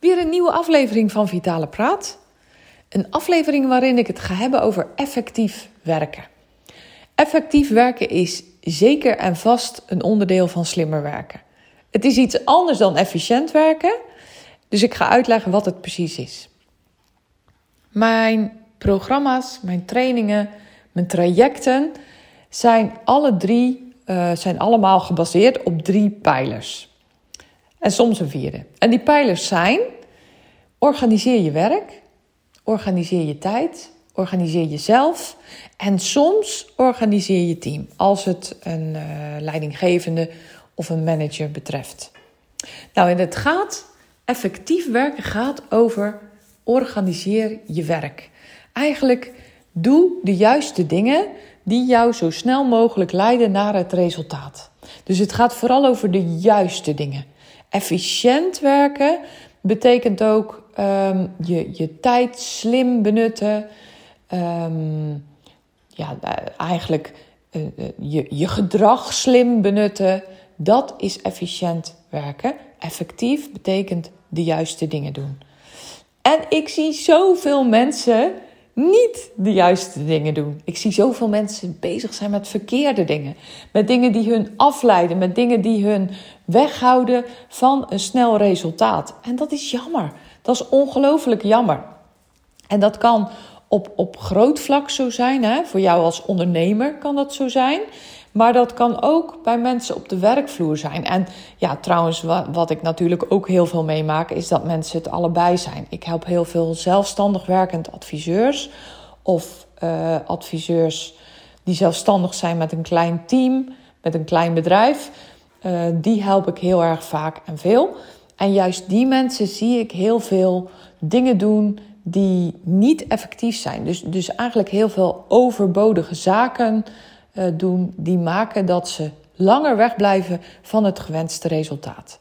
weer een nieuwe aflevering van Vitale Praat. Een aflevering waarin ik het ga hebben over effectief werken. Effectief werken is zeker en vast een onderdeel van slimmer werken. Het is iets anders dan efficiënt werken, dus ik ga uitleggen wat het precies is. Mijn programma's, mijn trainingen, mijn trajecten zijn alle drie, uh, zijn allemaal gebaseerd op drie pijlers. En soms een vierde. En die pijlers zijn: organiseer je werk, organiseer je tijd, organiseer jezelf en soms organiseer je team als het een uh, leidinggevende of een manager betreft. Nou, en het gaat, effectief werken gaat over organiseer je werk. Eigenlijk doe de juiste dingen die jou zo snel mogelijk leiden naar het resultaat. Dus het gaat vooral over de juiste dingen. Efficiënt werken betekent ook um, je, je tijd slim benutten. Um, ja, eigenlijk uh, je, je gedrag slim benutten. Dat is efficiënt werken. Effectief betekent de juiste dingen doen. En ik zie zoveel mensen niet de juiste dingen doen. Ik zie zoveel mensen bezig zijn met verkeerde dingen. Met dingen die hun afleiden, met dingen die hun weghouden van een snel resultaat. En dat is jammer. Dat is ongelooflijk jammer. En dat kan op, op groot vlak zo zijn. Hè? Voor jou als ondernemer kan dat zo zijn. Maar dat kan ook bij mensen op de werkvloer zijn. En ja, trouwens, wat, ik natuurlijk ook heel veel meemaak, is dat mensen het allebei zijn. Ik help heel veel zelfstandig werkend adviseurs of uh, adviseurs die zelfstandig zijn met een klein team, met een klein bedrijf. Uh, die help ik heel erg vaak en veel. En juist die mensen zie ik heel veel dingen doen die niet effectief zijn. Dus, dus eigenlijk heel veel overbodige zaken uh, doen die maken dat ze langer wegblijven van het gewenste resultaat.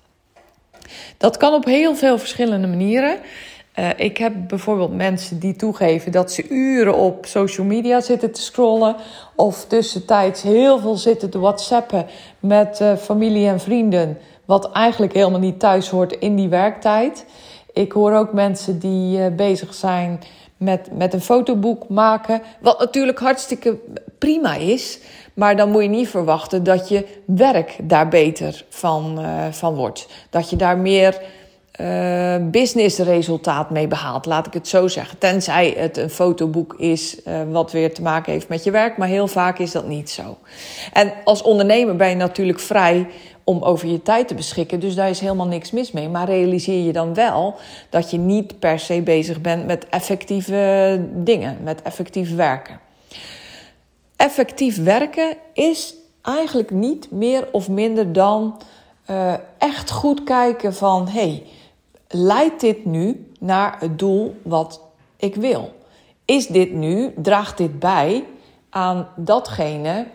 Dat kan op heel veel verschillende manieren. Uh, ik heb bijvoorbeeld mensen die toegeven dat ze uren op social media zitten te scrollen. Of tussentijds heel veel zitten te whatsappen met uh, familie en vrienden. Wat eigenlijk helemaal niet thuis hoort in die werktijd. Ik hoor ook mensen die uh, bezig zijn met, met een fotoboek maken. Wat natuurlijk hartstikke prima is. Maar dan moet je niet verwachten dat je werk daar beter van, van wordt. Dat je daar meer uh, businessresultaat mee behaalt, laat ik het zo zeggen. Tenzij het een fotoboek is uh, wat weer te maken heeft met je werk. Maar heel vaak is dat niet zo. En als ondernemer ben je natuurlijk vrij om over je tijd te beschikken. Dus daar is helemaal niks mis mee. Maar realiseer je dan wel dat je niet per se bezig bent met effectieve dingen, met effectief werken. Effectief werken is eigenlijk niet meer of minder dan uh, echt goed kijken van hey, leidt dit nu naar het doel wat ik wil? Is dit nu, draagt dit bij aan datgene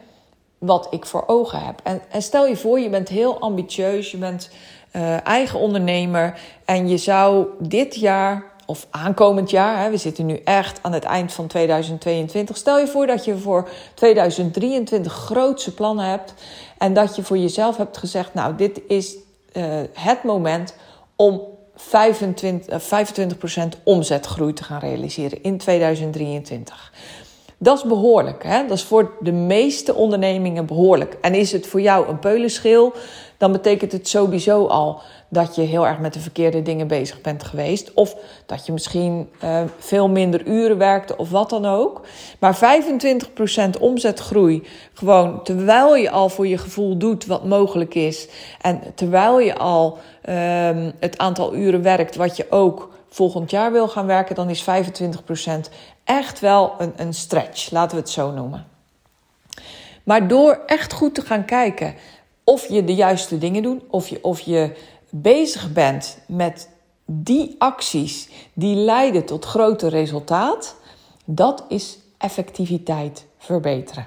wat ik voor ogen heb. En, en stel je voor, je bent heel ambitieus, je bent uh, eigen ondernemer en je zou dit jaar of aankomend jaar, hè, we zitten nu echt aan het eind van 2022. Stel je voor dat je voor 2023 grootse plannen hebt en dat je voor jezelf hebt gezegd: Nou, dit is uh, het moment om 25, 25% omzetgroei te gaan realiseren in 2023. Dat is behoorlijk. Hè? Dat is voor de meeste ondernemingen behoorlijk. En is het voor jou een peulenschil, dan betekent het sowieso al dat je heel erg met de verkeerde dingen bezig bent geweest. Of dat je misschien uh, veel minder uren werkte of wat dan ook. Maar 25% omzetgroei, gewoon terwijl je al voor je gevoel doet wat mogelijk is. En terwijl je al uh, het aantal uren werkt wat je ook volgend jaar wil gaan werken, dan is 25% echt wel een, een stretch, laten we het zo noemen. Maar door echt goed te gaan kijken of je de juiste dingen doet, of je, of je bezig bent met die acties die leiden tot groter resultaat, dat is effectiviteit verbeteren.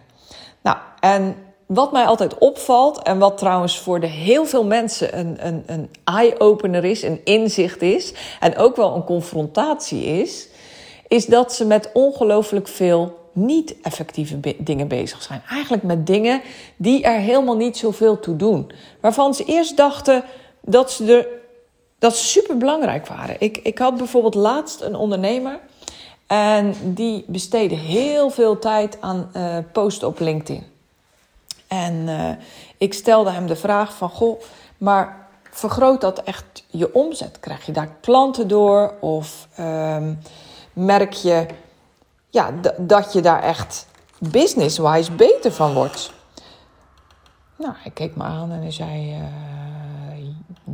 Nou, en wat mij altijd opvalt, en wat trouwens voor de heel veel mensen een, een, een eye-opener is, een inzicht is, en ook wel een confrontatie is, is dat ze met ongelooflijk veel niet-effectieve dingen bezig zijn. Eigenlijk met dingen die er helemaal niet zoveel toe doen. Waarvan ze eerst dachten dat ze, er, dat ze super belangrijk waren. Ik, ik had bijvoorbeeld laatst een ondernemer. En die besteedde heel veel tijd aan uh, posten op LinkedIn. En uh, ik stelde hem de vraag van, goh, maar vergroot dat echt je omzet? Krijg je daar klanten door? Of uh, merk je ja, dat je daar echt business-wise beter van wordt? Nou, hij keek me aan en hij zei: uh,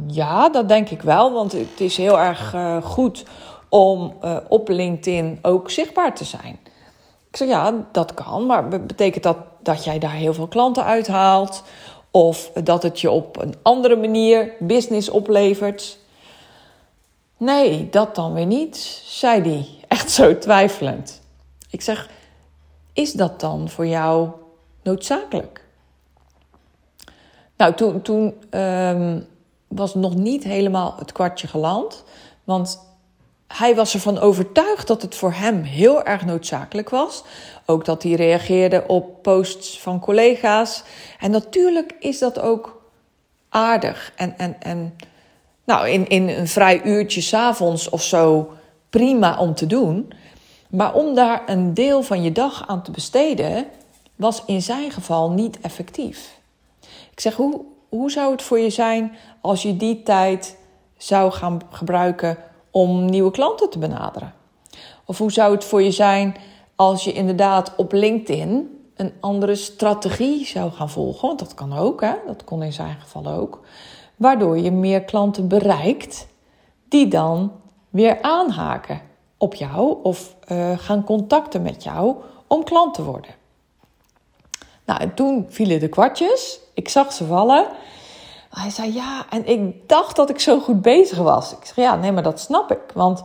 Ja, dat denk ik wel. Want het is heel erg uh, goed om uh, op LinkedIn ook zichtbaar te zijn. Ik zeg ja, dat kan, maar betekent dat dat jij daar heel veel klanten uithaalt? Of dat het je op een andere manier business oplevert? Nee, dat dan weer niet, zei hij, echt zo twijfelend. Ik zeg, is dat dan voor jou noodzakelijk? Nou, toen, toen um, was nog niet helemaal het kwartje geland. Want hij was ervan overtuigd dat het voor hem heel erg noodzakelijk was. Ook dat hij reageerde op posts van collega's. En natuurlijk is dat ook aardig. En, en, en nou, in, in een vrij uurtje s'avonds of zo prima om te doen. Maar om daar een deel van je dag aan te besteden, was in zijn geval niet effectief. Ik zeg, hoe, hoe zou het voor je zijn als je die tijd zou gaan gebruiken om nieuwe klanten te benaderen? Of hoe zou het voor je zijn als je inderdaad op LinkedIn een andere strategie zou gaan volgen? Want dat kan ook, hè? dat kon in zijn geval ook. Waardoor je meer klanten bereikt die dan weer aanhaken op jou of uh, gaan contacten met jou om klant te worden. Nou, en toen vielen de kwartjes. Ik zag ze vallen. Hij zei ja, en ik dacht dat ik zo goed bezig was. Ik zeg ja, nee, maar dat snap ik. Want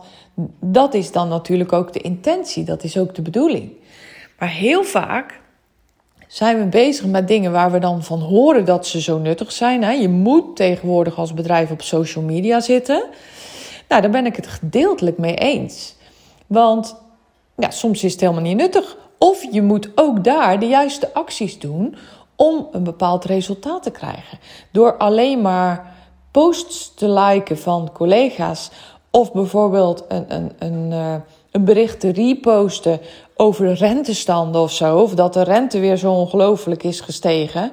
dat is dan natuurlijk ook de intentie, dat is ook de bedoeling. Maar heel vaak zijn we bezig met dingen waar we dan van horen dat ze zo nuttig zijn. Je moet tegenwoordig als bedrijf op social media zitten. Nou, daar ben ik het gedeeltelijk mee eens. Want ja, soms is het helemaal niet nuttig. Of je moet ook daar de juiste acties doen om een bepaald resultaat te krijgen. Door alleen maar posts te liken van collega's of bijvoorbeeld een, een, een, uh, een bericht te reposten over rentestanden of zo, of dat de rente weer zo ongelooflijk is gestegen.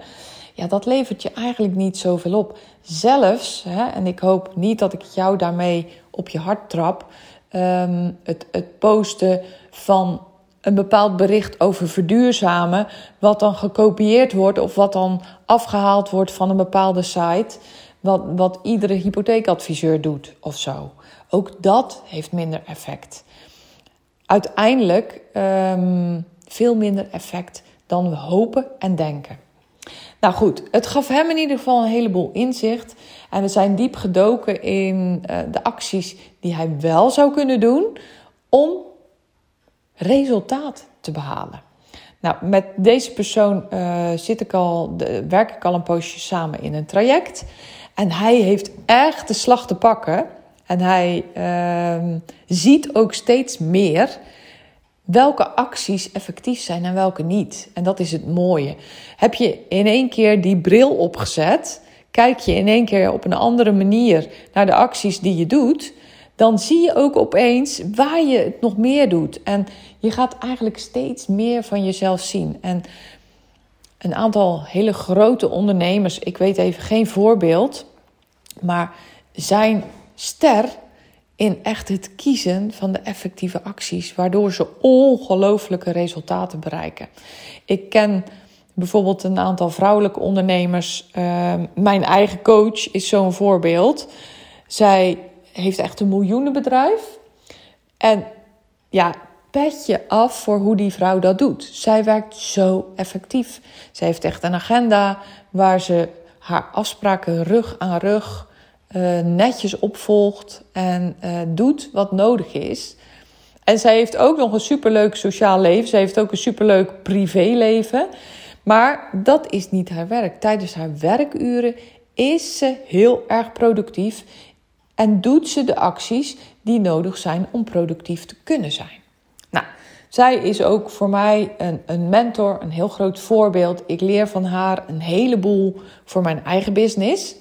Ja, dat levert je eigenlijk niet zoveel op. Zelfs, hè, en ik hoop niet dat ik jou daarmee op je hart trap, um, het, het posten van een bepaald bericht over verduurzamen, wat dan gekopieerd wordt of wat dan afgehaald wordt van een bepaalde site, wat, wat iedere hypotheekadviseur doet of zo. Ook dat heeft minder effect. Uiteindelijk um, veel minder effect dan we hopen en denken. Nou goed, het gaf hem in ieder geval een heleboel inzicht. En we zijn diep gedoken in uh, de acties die hij wel zou kunnen doen om resultaat te behalen. Nou, met deze persoon uh, zit ik al, de, werk ik al een poosje samen in een traject. En hij heeft echt de slag te pakken. En hij uh, ziet ook steeds meer welke acties effectief zijn en welke niet. En dat is het mooie. Heb je in één keer die bril opgezet, kijk je in één keer op een andere manier naar de acties die je doet, dan zie je ook opeens waar je het nog meer doet. En je gaat eigenlijk steeds meer van jezelf zien. En een aantal hele grote ondernemers, ik weet even geen voorbeeld, maar zijn ster in echt het kiezen van de effectieve acties, waardoor ze ongelooflijke resultaten bereiken. Ik ken bijvoorbeeld een aantal vrouwelijke ondernemers. Uh, mijn eigen coach is zo'n voorbeeld. Zij heeft echt een miljoenenbedrijf. En ja, pet je af voor hoe die vrouw dat doet. Zij werkt zo effectief. Zij heeft echt een agenda waar ze haar afspraken rug aan rug uh, netjes opvolgt en uh, doet wat nodig is. En zij heeft ook nog een superleuk sociaal leven. Ze heeft ook een superleuk privéleven. Maar dat is niet haar werk. Tijdens haar werkuren is ze heel erg productief en doet ze de acties die nodig zijn om productief te kunnen zijn. Nou, zij is ook voor mij een, een mentor, een heel groot voorbeeld. Ik leer van haar een heleboel voor mijn eigen business.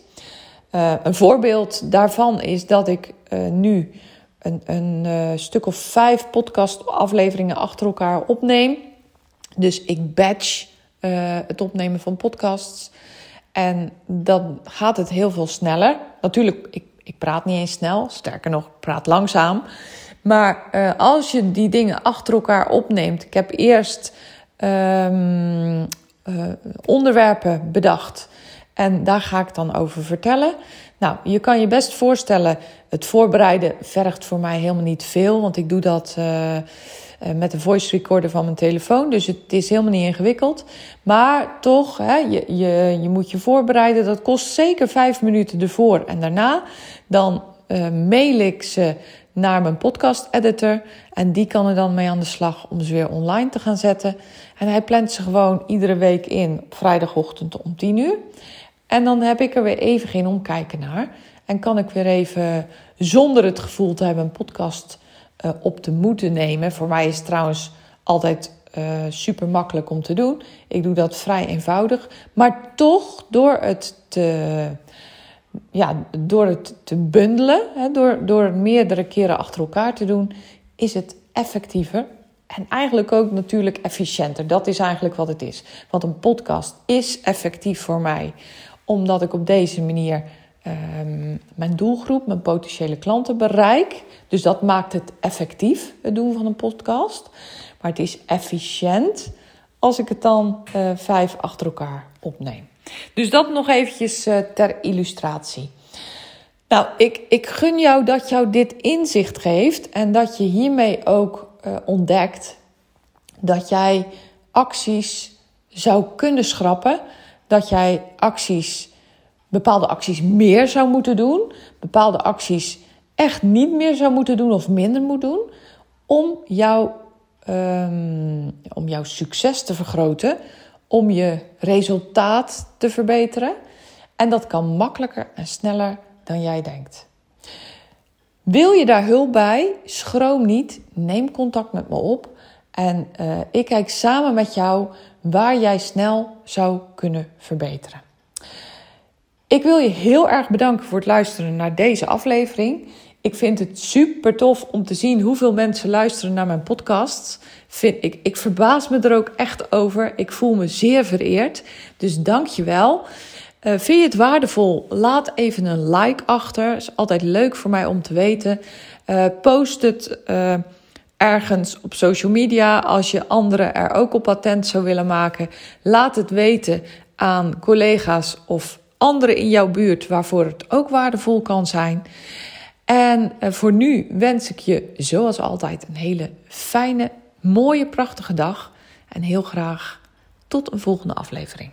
Uh, een voorbeeld daarvan is dat ik uh, nu een, een uh, stuk of vijf podcast-afleveringen achter elkaar opneem. Dus ik batch het opnemen van podcasts. En dan gaat het heel veel sneller. Natuurlijk, ik, ik praat niet eens snel. Sterker nog, ik praat langzaam. Maar als je die dingen achter elkaar opneemt. Ik heb eerst uh, onderwerpen bedacht. En daar ga ik dan over vertellen. Nou, je kan je best voorstellen, het voorbereiden vergt voor mij helemaal niet veel. Want ik doe dat uh, met de voice recorder van mijn telefoon. Dus het is helemaal niet ingewikkeld. Maar toch, hè, je, je, je moet je voorbereiden. Dat kost zeker vijf minuten ervoor en daarna. Dan uh, mail ik ze naar mijn podcast editor. En die kan er dan mee aan de slag om ze weer online te gaan zetten. En hij plant ze gewoon iedere week in op vrijdagochtend om 10 uur. En dan heb ik er weer even geen omkijken naar. En kan ik weer even zonder het gevoel te hebben een podcast uh, op te moeten nemen. Voor mij is het trouwens altijd uh, super makkelijk om te doen. Ik doe dat vrij eenvoudig. Maar toch door het te ja, door het te bundelen, hè, door, door meerdere keren achter elkaar te doen, is het effectiever. En eigenlijk ook natuurlijk efficiënter. Dat is eigenlijk wat het is. Want een podcast is effectief voor mij, omdat ik op deze manier um, mijn doelgroep, mijn potentiële klanten bereik. Dus dat maakt het effectief, het doen van een podcast. Maar het is efficiënt als ik het dan uh, vijf achter elkaar opneem. Dus dat nog eventjes uh, ter illustratie. Nou, ik, ik gun jou dat jou dit inzicht geeft en dat je hiermee ook uh, ontdekt dat jij acties zou kunnen schrappen, dat jij acties, bepaalde acties meer zou moeten doen, bepaalde acties echt niet meer zou moeten doen of minder moet doen, om, jou, um, om jouw succes te vergroten, om je resultaat te verbeteren. En dat kan makkelijker en sneller dan jij denkt. Wil je daar hulp bij? Schroom niet. Neem contact met me op. En uh, ik kijk samen met jou waar jij snel zou kunnen verbeteren. Ik wil je heel erg bedanken voor het luisteren naar deze aflevering. Ik vind het super tof om te zien hoeveel mensen luisteren naar mijn podcast. Vind ik, ik verbaas me er ook echt over. Ik voel me zeer vereerd. Dus dank je wel. Uh, vind je het waardevol? Laat even een like achter. Is altijd leuk voor mij om te weten. Uh, post het ergens op social media als je anderen er ook op attent zou willen maken. Laat het weten aan collega's of anderen in jouw buurt waarvoor het ook waardevol kan zijn. En eh, voor nu wens ik je zoals altijd een hele fijne, mooie, prachtige dag. En heel graag tot een volgende aflevering.